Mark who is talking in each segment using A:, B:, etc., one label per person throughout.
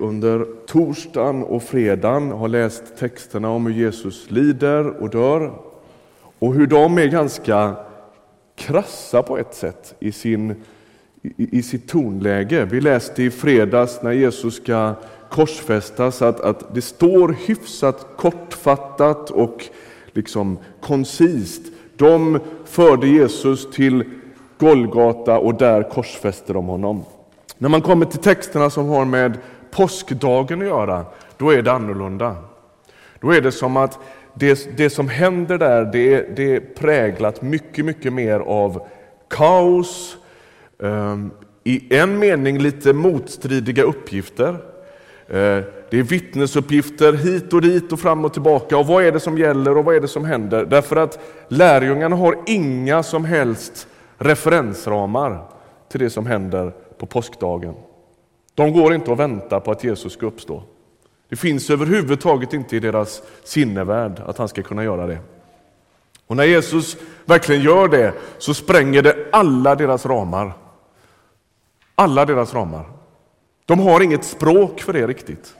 A: under torsdagen och fredagen har läst texterna om hur Jesus lider och dör och hur de är ganska krassa på ett sätt i, sin, i, i sitt tonläge. Vi läste i fredags när Jesus ska korsfästas att, att det står hyfsat kortfattat och liksom koncist. De förde Jesus till Golgata och där korsfäste de honom. När man kommer till texterna som har med påskdagen att göra, då är det annorlunda. Då är det som att det, det som händer där, det, det är präglat mycket, mycket mer av kaos, um, i en mening lite motstridiga uppgifter. Eh, det är vittnesuppgifter hit och dit och fram och tillbaka. Och vad är det som gäller och vad är det som händer? Därför att lärjungarna har inga som helst referensramar till det som händer på påskdagen. De går inte och väntar på att Jesus ska uppstå. Det finns överhuvudtaget inte i deras sinnevärld att han ska kunna göra det. Och när Jesus verkligen gör det så spränger det alla deras ramar. Alla deras ramar. De har inget språk för det riktigt.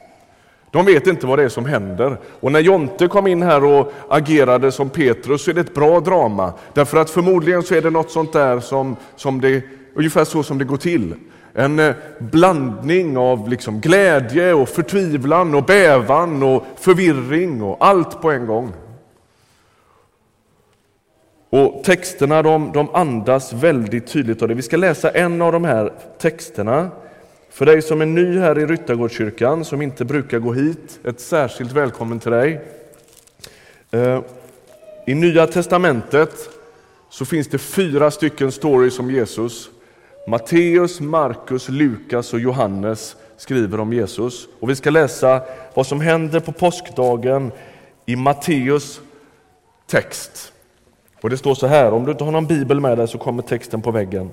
A: De vet inte vad det är som händer. Och när Jonte kom in här och agerade som Petrus så är det ett bra drama. Därför att förmodligen så är det något sånt där som, som det, ungefär så som det går till. En eh, blandning av liksom glädje och förtvivlan och bävan och förvirring och allt på en gång. Och Texterna de, de andas väldigt tydligt av det. Vi ska läsa en av de här texterna. För dig som är ny här i Ryttargårdskyrkan, som inte brukar gå hit, ett särskilt välkommen till dig. Eh, I Nya Testamentet så finns det fyra stycken stories om Jesus Matteus, Markus, Lukas och Johannes skriver om Jesus. Och vi ska läsa vad som händer på påskdagen i Matteus text. Och Det står så här, om du inte har någon bibel med dig så kommer texten på väggen.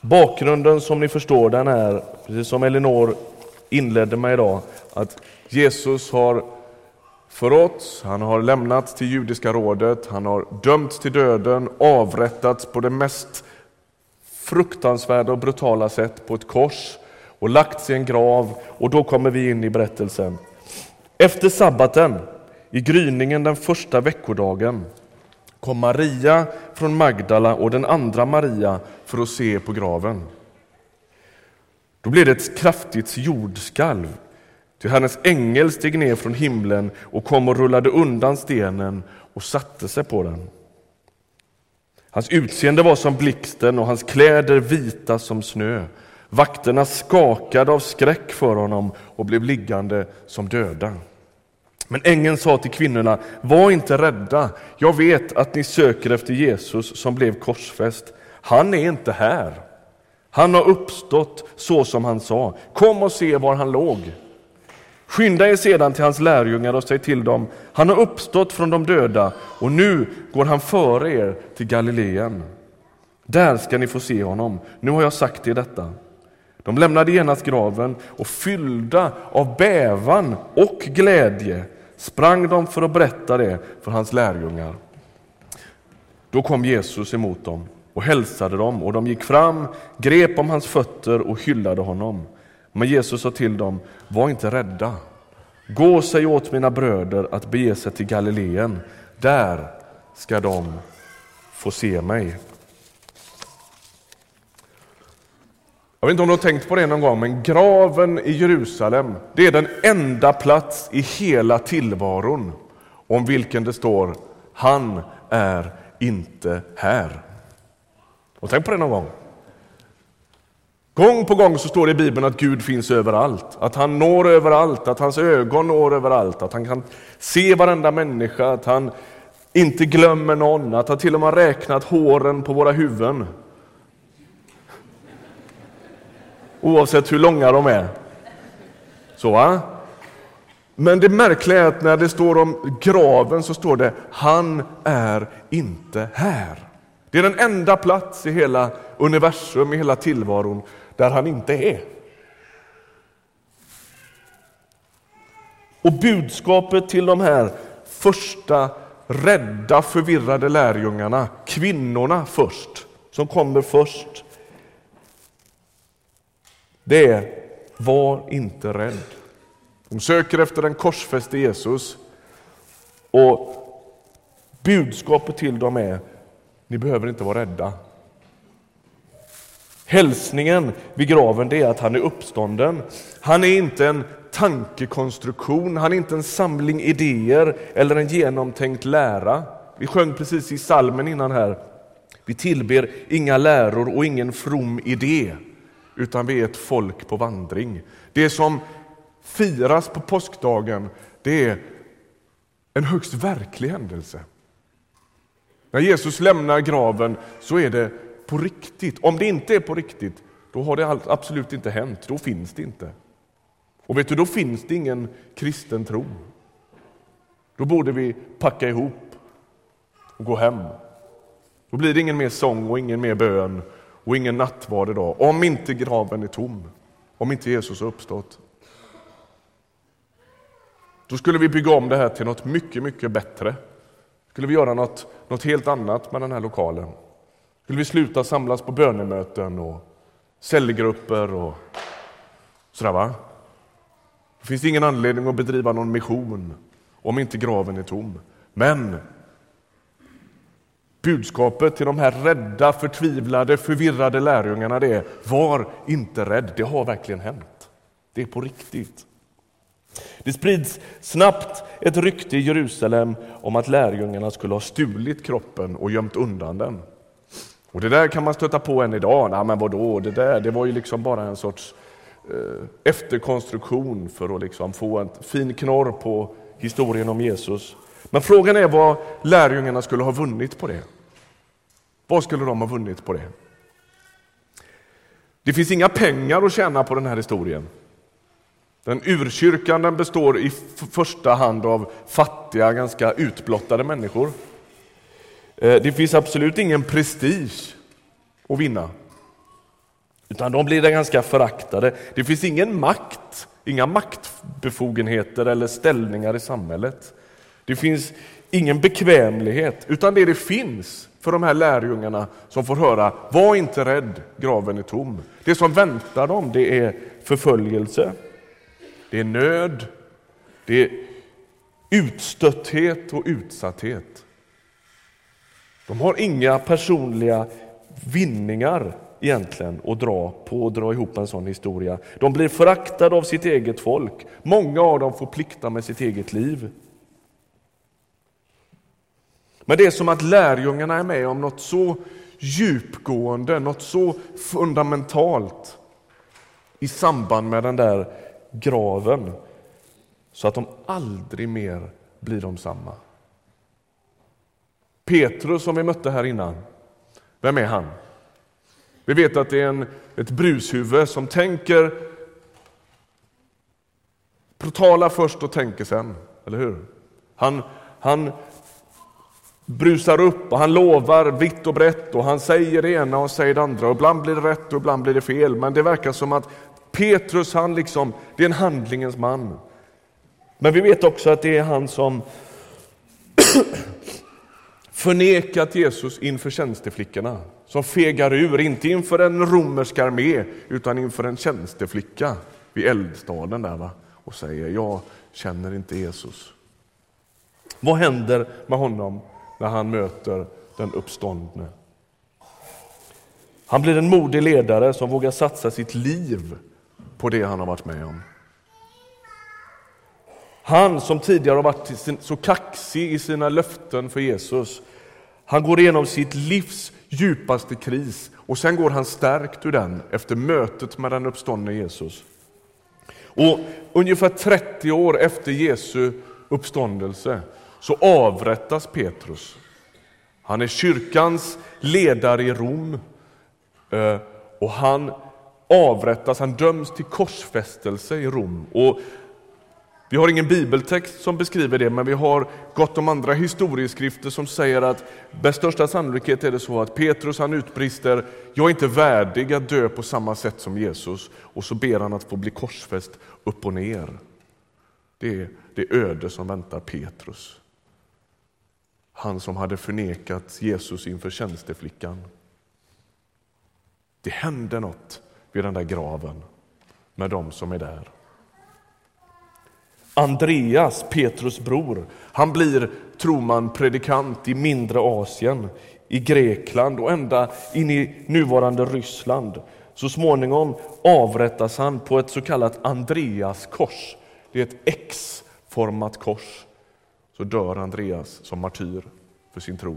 A: Bakgrunden som ni förstår den är, precis som Elinor inledde med idag, att Jesus har förråtts, han har lämnats till judiska rådet, han har dömts till döden, avrättats på det mest fruktansvärda och brutala sätt på ett kors och lagts i en grav. Och då kommer vi in i berättelsen. Efter sabbaten, i gryningen den första veckodagen, kom Maria från Magdala och den andra Maria för att se på graven. Då blev det ett kraftigt jordskalv Ty Herrens ängel steg ner från himlen och kom och rullade undan stenen och satte sig på den. Hans utseende var som blixten och hans kläder vita som snö. Vakterna skakade av skräck för honom och blev liggande som döda. Men ängeln sa till kvinnorna, var inte rädda. Jag vet att ni söker efter Jesus som blev korsfäst. Han är inte här. Han har uppstått så som han sa. Kom och se var han låg. Skynda er sedan till hans lärjungar och säg till dem, han har uppstått från de döda och nu går han före er till Galileen. Där ska ni få se honom, nu har jag sagt er detta. De lämnade genast graven och fyllda av bävan och glädje sprang de för att berätta det för hans lärjungar. Då kom Jesus emot dem och hälsade dem och de gick fram, grep om hans fötter och hyllade honom. Men Jesus sa till dem, var inte rädda. Gå och säg åt mina bröder att bege sig till Galileen. Där ska de få se mig. Jag vet inte om du har tänkt på det någon gång, men graven i Jerusalem, det är den enda plats i hela tillvaron om vilken det står Han är inte här. Och tänk på det någon gång. Gång på gång så står det i Bibeln att Gud finns överallt, att han når överallt, att hans ögon når överallt, att han kan se varenda människa, att han inte glömmer någon, att han till och med har räknat håren på våra huvuden. Oavsett hur långa de är. Så va? Men det märkliga är att när det står om graven så står det Han är inte här. Det är den enda plats i hela universum, i hela tillvaron där han inte är. Och budskapet till de här första rädda, förvirrade lärjungarna, kvinnorna först, som kommer först, det är var inte rädd. De söker efter den korsfäste Jesus och budskapet till dem är ni behöver inte vara rädda. Hälsningen vid graven det är att han är uppstånden. Han är inte en tankekonstruktion, han är inte en samling idéer eller en genomtänkt lära. Vi sjöng precis i salmen innan här. Vi tillber inga läror och ingen from idé, utan vi är ett folk på vandring. Det som firas på påskdagen, det är en högst verklig händelse. När Jesus lämnar graven så är det på riktigt. Om det inte är på riktigt, då har det absolut inte hänt. Då finns det inte. Och vet du, då finns det ingen kristen tro. Då borde vi packa ihop och gå hem. Då blir det ingen mer sång och ingen mer bön och ingen nattvard idag, om inte graven är tom, om inte Jesus har uppstått. Då skulle vi bygga om det här till något mycket, mycket bättre. Skulle vi göra något, något helt annat med den här lokalen. Skulle vi sluta samlas på bönemöten och cellgrupper och sådär va? Det finns ingen anledning att bedriva någon mission om inte graven är tom. Men budskapet till de här rädda, förtvivlade, förvirrade lärjungarna det är var inte rädd, det har verkligen hänt. Det är på riktigt. Det sprids snabbt ett rykte i Jerusalem om att lärjungarna skulle ha stulit kroppen och gömt undan den. Och Det där kan man stöta på än idag. Nej, men vadå, det där det var ju liksom bara en sorts eh, efterkonstruktion för att liksom få en fin knorr på historien om Jesus. Men frågan är vad lärjungarna skulle ha vunnit på det. Vad skulle de ha vunnit på det? Det finns inga pengar att tjäna på den här historien. Den urkyrkan den består i första hand av fattiga, ganska utblottade människor. Eh, det finns absolut ingen prestige att vinna. Utan de blir ganska föraktade. Det finns ingen makt, inga maktbefogenheter eller ställningar i samhället. Det finns ingen bekvämlighet, utan det det finns för de här lärjungarna som får höra, var inte rädd, graven är tom. Det som väntar dem, det är förföljelse, det är nöd, det är utstötthet och utsatthet. De har inga personliga vinningar egentligen att dra på att dra ihop en sån historia. De blir föraktade av sitt eget folk. Många av dem får plikta med sitt eget liv. Men det är som att lärjungarna är med om något så djupgående, något så fundamentalt i samband med den där graven så att de aldrig mer blir de samma. Petrus som vi mötte här innan, vem är han? Vi vet att det är en, ett brushuvud som tänker talar först och tänker sen, eller hur? Han, han brusar upp och han lovar vitt och brett och han säger det ena och säger det andra. Och ibland blir det rätt och ibland blir det fel. Men det verkar som att Petrus, han liksom, det är en handlingens man. Men vi vet också att det är han som förnekat Jesus inför tjänsteflickorna. Som fegar ur, inte inför en romersk armé, utan inför en tjänsteflicka vid eldstaden där va? och säger jag känner inte Jesus. Vad händer med honom när han möter den uppståndne? Han blir en modig ledare som vågar satsa sitt liv på det han har varit med om. Han som tidigare har varit så kaxig i sina löften för Jesus, han går igenom sitt livs djupaste kris och sen går han stärkt ur den efter mötet med den uppståndne Jesus. Och ungefär 30 år efter Jesu uppståndelse så avrättas Petrus. Han är kyrkans ledare i Rom eh, och han avrättas, han döms till korsfästelse i Rom. Och vi har ingen bibeltext som beskriver det, men vi har gott om andra historieskrifter som säger att med största sannolikhet är det så att Petrus han utbrister, jag är inte värdig att dö på samma sätt som Jesus. Och så ber han att få bli korsfäst upp och ner. Det är det öde som väntar Petrus. Han som hade förnekat Jesus inför tjänsteflickan. Det hände något vid den där graven. med dem som är där. Andreas, Petrus bror, han blir, tror man, predikant i mindre Asien, i Grekland och ända in i nuvarande Ryssland. Så småningom avrättas han på ett så kallat Andreaskors. Det är ett X-format kors. Så dör Andreas som martyr för sin tro.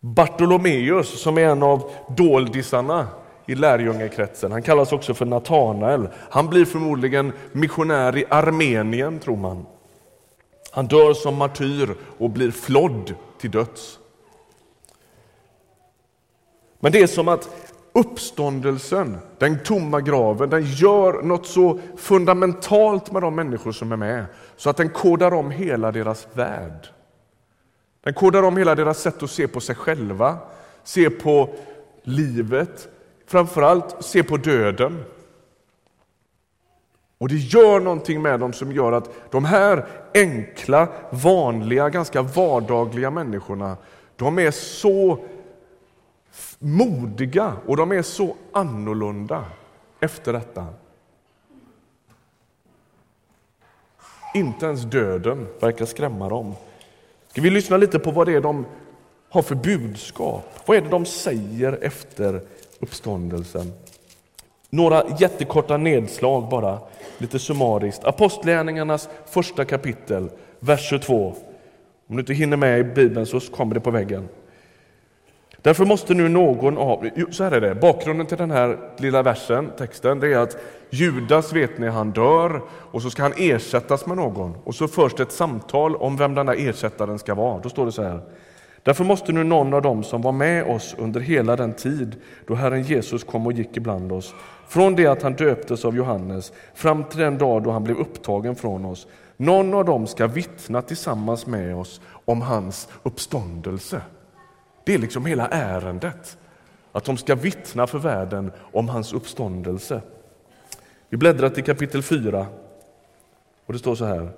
A: Bartolomeus, som är en av doldisarna i lärjungakretsen, han kallas också för Natanael. Han blir förmodligen missionär i Armenien, tror man. Han dör som martyr och blir flodd till döds. Men det är som att uppståndelsen, den tomma graven, den gör något så fundamentalt med de människor som är med så att den kodar om hela deras värld. Den kodar om hela deras sätt att se på sig själva, se på livet, framförallt se på döden. Och det gör någonting med dem som gör att de här enkla, vanliga, ganska vardagliga människorna, de är så modiga och de är så annorlunda efter detta. Inte ens döden verkar skrämma dem. Ska vi lyssna lite på vad det är de har för budskap? Vad är det de säger efter uppståndelsen? Några jättekorta nedslag bara, lite summariskt. Apostlagärningarnas första kapitel, vers 22. Om du inte hinner med i Bibeln så kommer det på väggen. Därför måste nu någon av... Så här är det, bakgrunden till den här lilla versen, texten, det är att Judas, vet ni, han dör och så ska han ersättas med någon. Och så förs det ett samtal om vem den där ersättaren ska vara. Då står det så här. Därför måste nu någon av dem som var med oss under hela den tid då Herren Jesus kom och gick ibland oss, från det att han döptes av Johannes fram till den dag då han blev upptagen från oss, någon av dem ska vittna tillsammans med oss om hans uppståndelse. Det är liksom hela ärendet. Att de ska vittna för världen om hans uppståndelse. Vi bläddrar till kapitel 4 och det står så här.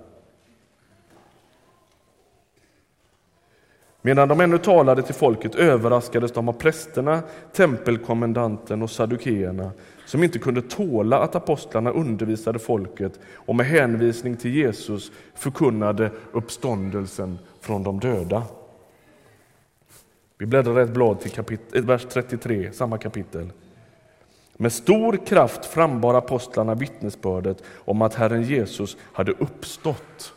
A: Medan de ännu talade till folket överraskades de av prästerna, tempelkommendanten och saddukeerna som inte kunde tåla att apostlarna undervisade folket och med hänvisning till Jesus förkunnade uppståndelsen från de döda. Vi bläddrar ett blad till kapitel, eh, vers 33, samma kapitel. Med stor kraft frambar apostlarna vittnesbördet om att Herren Jesus hade uppstått.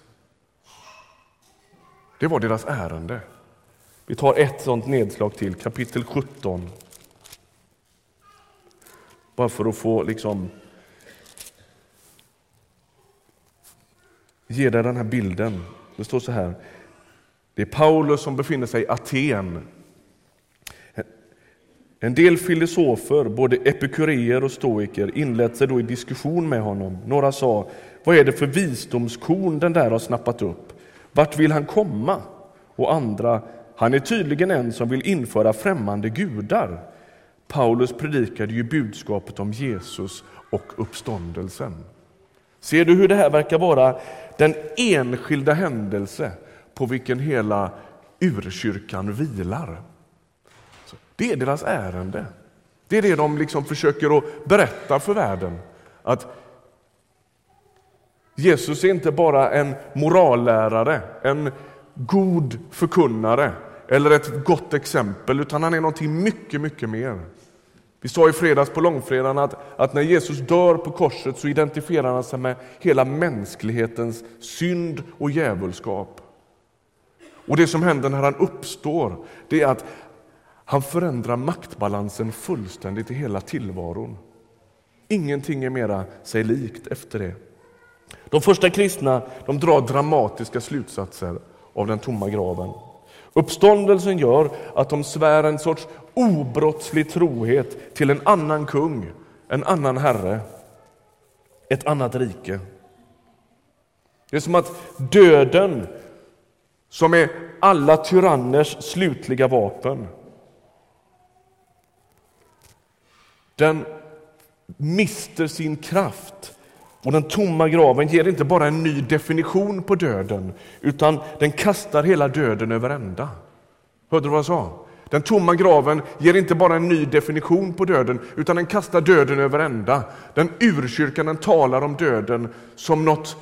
A: Det var deras ärende. Vi tar ett sådant nedslag till, kapitel 17. Bara för att få liksom ge dig den här bilden. Det står så här. Det är Paulus som befinner sig i Aten en del filosofer, både epikureer och stoiker, inlät sig då i diskussion med honom. Några sa, vad är det för visdomskorn den där har snappat upp? Vart vill han komma? Och andra, han är tydligen en som vill införa främmande gudar. Paulus predikade ju budskapet om Jesus och uppståndelsen. Ser du hur det här verkar vara den enskilda händelse på vilken hela urkyrkan vilar? Det är deras ärende. Det är det de liksom försöker att berätta för världen. Att Jesus är inte bara en morallärare, en god förkunnare eller ett gott exempel, utan han är någonting mycket, mycket mer. Vi sa i fredags på långfredagen att, att när Jesus dör på korset så identifierar han sig med hela mänsklighetens synd och djävulskap. Och det som händer när han uppstår, det är att han förändrar maktbalansen fullständigt i hela tillvaron. Ingenting är mera sig likt efter det. De första kristna de drar dramatiska slutsatser av den tomma graven. Uppståndelsen gör att de svär en sorts obrottslig trohet till en annan kung, en annan herre, ett annat rike. Det är som att döden, som är alla tyranners slutliga vapen, Den mister sin kraft. Och den tomma graven ger inte bara en ny definition på döden, utan den kastar hela döden över ända. Hörde du vad jag sa? Den tomma graven ger inte bara en ny definition på döden, utan den kastar döden över ända. Den urkyrkan den talar om döden som något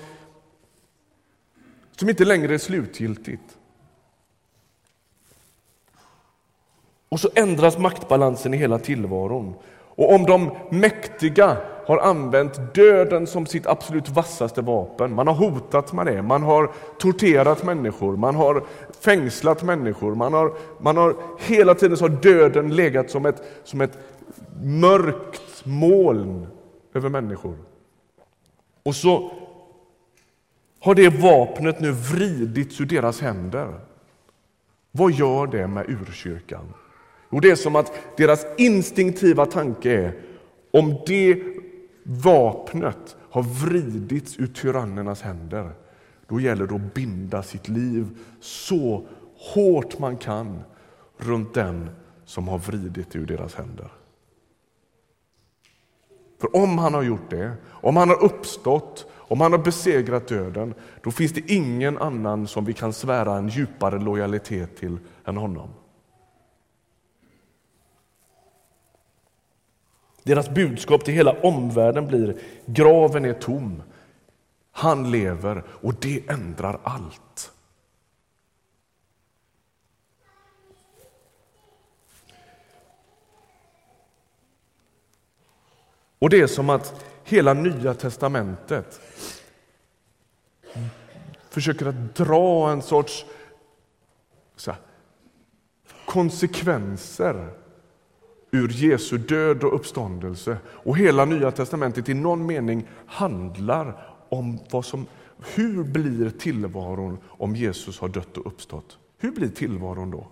A: som inte längre är slutgiltigt. Och så ändras maktbalansen i hela tillvaron. Och om de mäktiga har använt döden som sitt absolut vassaste vapen, man har hotat med det, man har torterat människor, man har fängslat människor, man har, man har hela tiden så har döden legat som ett, som ett mörkt moln över människor. Och så har det vapnet nu vridits ur deras händer. Vad gör det med urkyrkan? Jo, det är som att deras instinktiva tanke är om det vapnet har vridits ur tyrannernas händer, då gäller det att binda sitt liv så hårt man kan runt den som har vridit det ur deras händer. För om han har gjort det, om han har uppstått, om han har besegrat döden, då finns det ingen annan som vi kan svära en djupare lojalitet till än honom. Deras budskap till hela omvärlden blir graven är tom, han lever och det ändrar allt. Och det är som att hela Nya testamentet försöker att dra en sorts här, konsekvenser ur Jesu död och uppståndelse. Och hela Nya testamentet i någon mening handlar om vad som, hur blir tillvaron om Jesus har dött och uppstått. Hur blir tillvaron då?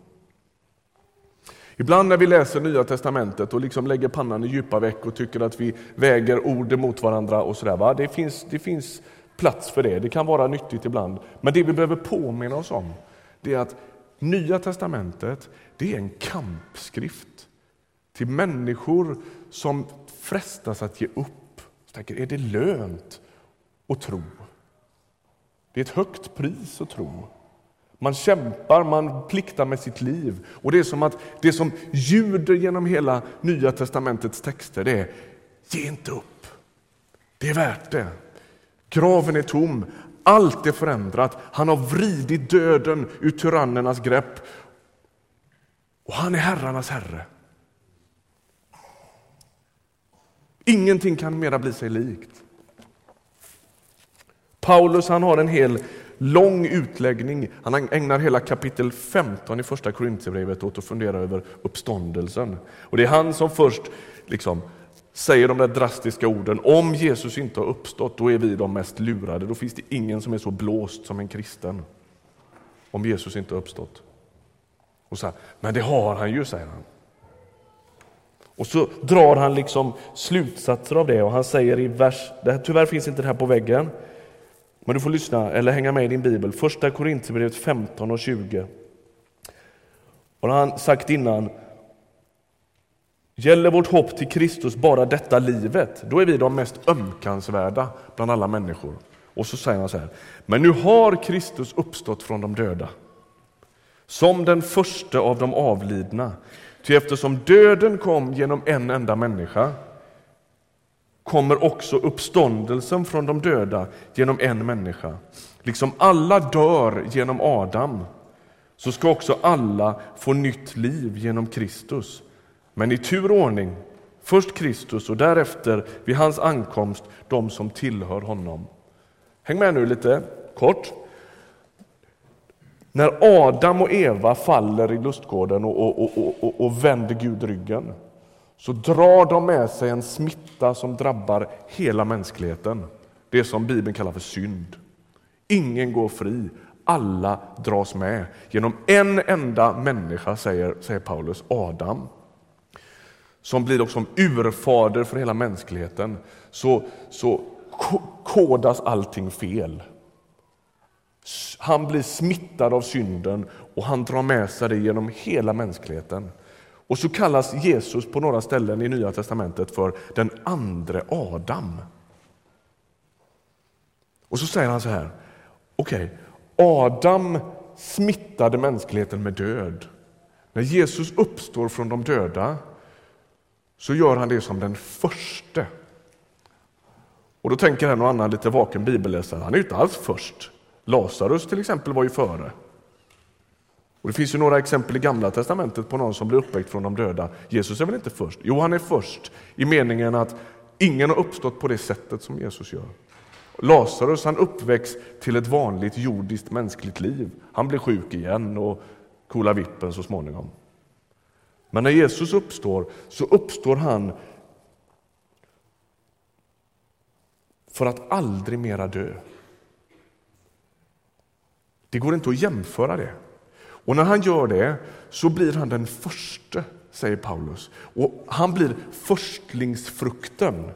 A: Ibland när vi läser Nya testamentet och liksom lägger pannan i djupa veck och tycker att vi väger ord mot varandra och sådär. Va? Det, finns, det finns plats för det, det kan vara nyttigt ibland. Men det vi behöver påminna oss om det är att Nya testamentet det är en kampskrift till människor som frestas att ge upp. Så tänker, är det lönt att tro? Det är ett högt pris att tro. Man kämpar, man pliktar med sitt liv. Och Det är som att det som ljuder genom hela Nya testamentets texter det är ge inte upp. Det är värt det. Graven är tom, allt är förändrat. Han har vridit döden ur tyrannernas grepp och han är herrarnas herre. Ingenting kan mera bli sig likt. Paulus han har en hel lång utläggning. Han ägnar hela kapitel 15 i första Korinthierbrevet åt att fundera över uppståndelsen. Och Det är han som först liksom säger de där drastiska orden. Om Jesus inte har uppstått, då är vi de mest lurade. Då finns det ingen som är så blåst som en kristen. Om Jesus inte har uppstått. Och så här, Men det har han ju, säger han. Och så drar han liksom slutsatser av det och han säger i vers, det här, tyvärr finns inte det här på väggen, men du får lyssna eller hänga med i din bibel. Första Korinthierbrevet 15 och 20. Och har han sagt innan, gäller vårt hopp till Kristus bara detta livet, då är vi de mest ömkansvärda bland alla människor. Och så säger han så här, men nu har Kristus uppstått från de döda, som den första av de avlidna. Ty eftersom döden kom genom en enda människa kommer också uppståndelsen från de döda genom en människa. Liksom alla dör genom Adam, så ska också alla få nytt liv genom Kristus. Men i tur och ordning, först Kristus och därefter vid hans ankomst de som tillhör honom. Häng med nu lite kort. När Adam och Eva faller i lustgården och, och, och, och, vänder Gud ryggen så drar de med sig en smitta som drabbar hela mänskligheten. Det som Bibeln kallar för synd. Ingen går fri, alla dras med genom en enda människa, säger, säger Paulus, Adam som blir också urfader för hela mänskligheten, så, så kodas allting fel. Han blir smittad av synden och han drar med sig det genom hela mänskligheten. Och så kallas Jesus på några ställen i Nya testamentet för den andre Adam. Och så säger han så här, okej, okay, Adam smittade mänskligheten med död. När Jesus uppstår från de döda så gör han det som den första. Och då tänker en och annan lite vaken bibelläsare, han är ju inte alls först. Lazarus till exempel var ju före. Och Det finns ju några exempel i Gamla testamentet på någon som blir uppväckt från de döda. Jesus är väl inte först? Jo, han är först i meningen att ingen har uppstått på det sättet som Jesus gör. Lazarus han uppväcks till ett vanligt jordiskt mänskligt liv. Han blir sjuk igen och kolar vippen så småningom. Men när Jesus uppstår så uppstår han för att aldrig mera dö. Det går inte att jämföra det. Och när han gör det så blir han den första, säger Paulus. Och han blir förstlingsfrukten.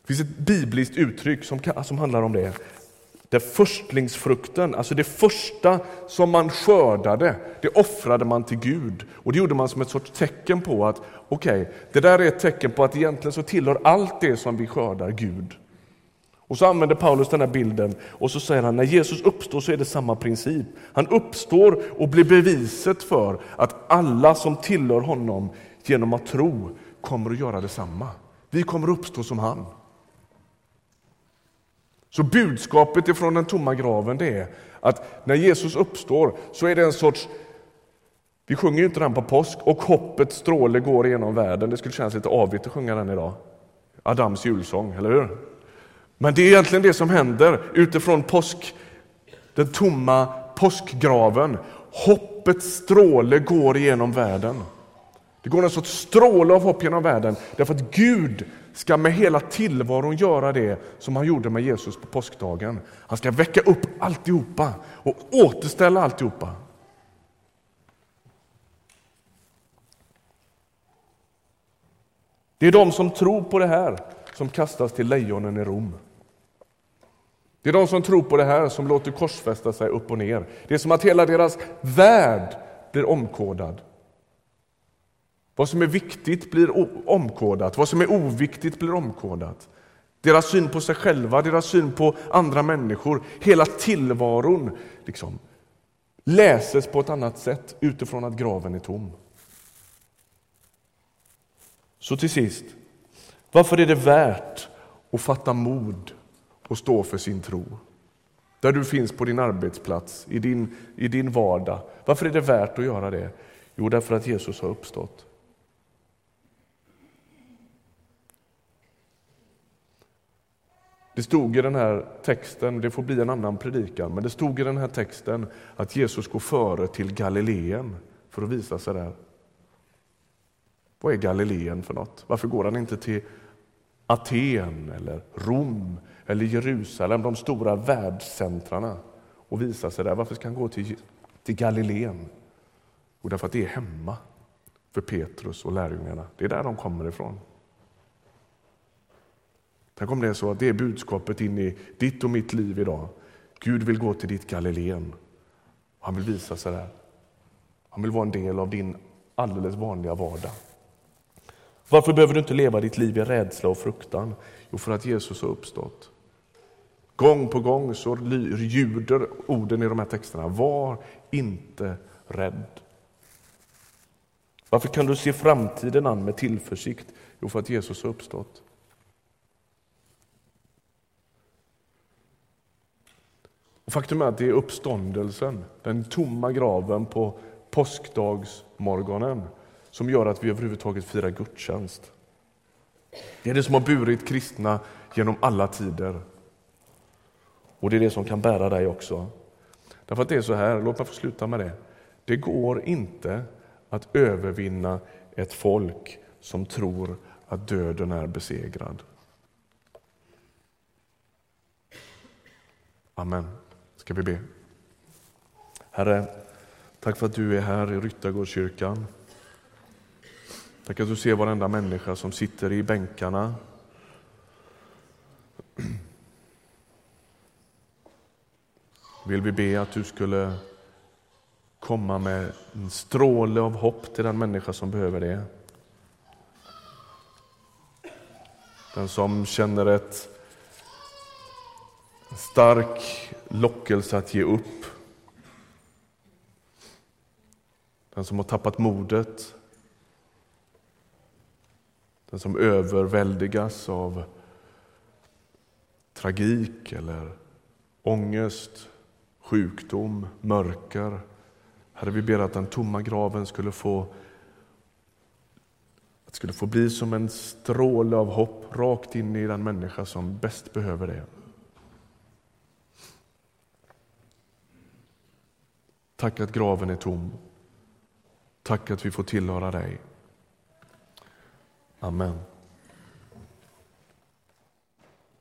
A: Det finns ett bibliskt uttryck som, som handlar om det. Där förstlingsfrukten, alltså det första som man skördade, det offrade man till Gud. Och det gjorde man som ett sorts tecken på att okej, okay, det där är ett tecken på att egentligen så tillhör allt det som vi skördar Gud. Och så använder Paulus den här bilden och så säger han när Jesus uppstår så är det samma princip. Han uppstår och blir beviset för att alla som tillhör honom genom att tro kommer att göra detsamma. Vi kommer att uppstå som han. Så budskapet ifrån den tomma graven det är att när Jesus uppstår så är det en sorts vi sjunger ju inte den på påsk och hoppets stråle går genom världen. Det skulle kännas lite avigt att sjunga den idag. Adams julsång, eller hur? Men det är egentligen det som händer utifrån påsk, den tomma påskgraven. Hoppets stråle går genom världen. Det går alltså en sorts stråle av hopp genom världen därför att Gud ska med hela tillvaron göra det som han gjorde med Jesus på påskdagen. Han ska väcka upp alltihopa och återställa alltihopa. Det är de som tror på det här som kastas till lejonen i Rom. Det är de som tror på det här som låter korsfästa sig upp och ner. Det är som att hela deras värld blir omkodad. Vad som är viktigt blir omkodat, vad som är oviktigt blir omkodat. Deras syn på sig själva, deras syn på andra människor, hela tillvaron liksom, läses på ett annat sätt utifrån att graven är tom. Så till sist, varför är det värt att fatta mod och stå för sin tro? Där du finns på din arbetsplats, i din, i din vardag. Varför är det värt att göra det? Jo, därför att Jesus har uppstått. Det stod i den här texten, det får bli en annan predikan, men det stod i den här texten att Jesus går före till Galileen för att visa sig där. Vad är Galileen för något? Varför går han inte till Aten eller Rom eller Jerusalem, de stora världscentrarna och visa sig där? Varför ska han gå till, till Galileen? Och därför att det är hemma för Petrus och lärjungarna. Det är där de kommer ifrån. Tänk om det är så att det är budskapet in i ditt och mitt liv idag. Gud vill gå till ditt Galileen. Han vill visa sig där. Han vill vara en del av din alldeles vanliga vardag. Varför behöver du inte leva ditt liv i rädsla och fruktan? Jo, för att Jesus har uppstått. Gång på gång så ljuder orden i de här texterna. Var inte rädd. Varför kan du se framtiden an med tillförsikt? Jo, för att Jesus har uppstått. Och faktum är att det är uppståndelsen, den tomma graven på påskdagsmorgonen som gör att vi överhuvudtaget firar gudstjänst. Det är det som har burit kristna genom alla tider. Och det är det som kan bära dig också. Därför att det är så här, låt mig få sluta med det. Det går inte att övervinna ett folk som tror att döden är besegrad. Amen. Ska vi be? Herre, tack för att du är här i Ryttargårdskyrkan. Tack att du ser varenda människa som sitter i bänkarna. Vill vi be att du skulle komma med en stråle av hopp till den människa som behöver det. Den som känner ett stark lockelse att ge upp. den som har tappat modet, den som överväldigas av tragik eller ångest, sjukdom, mörker. Herre, vi ber att den tomma graven skulle få att skulle få bli som en stråle av hopp rakt in i den människa som bäst behöver det. Tack att graven är tom. Tack att vi får tillhöra dig. Amen.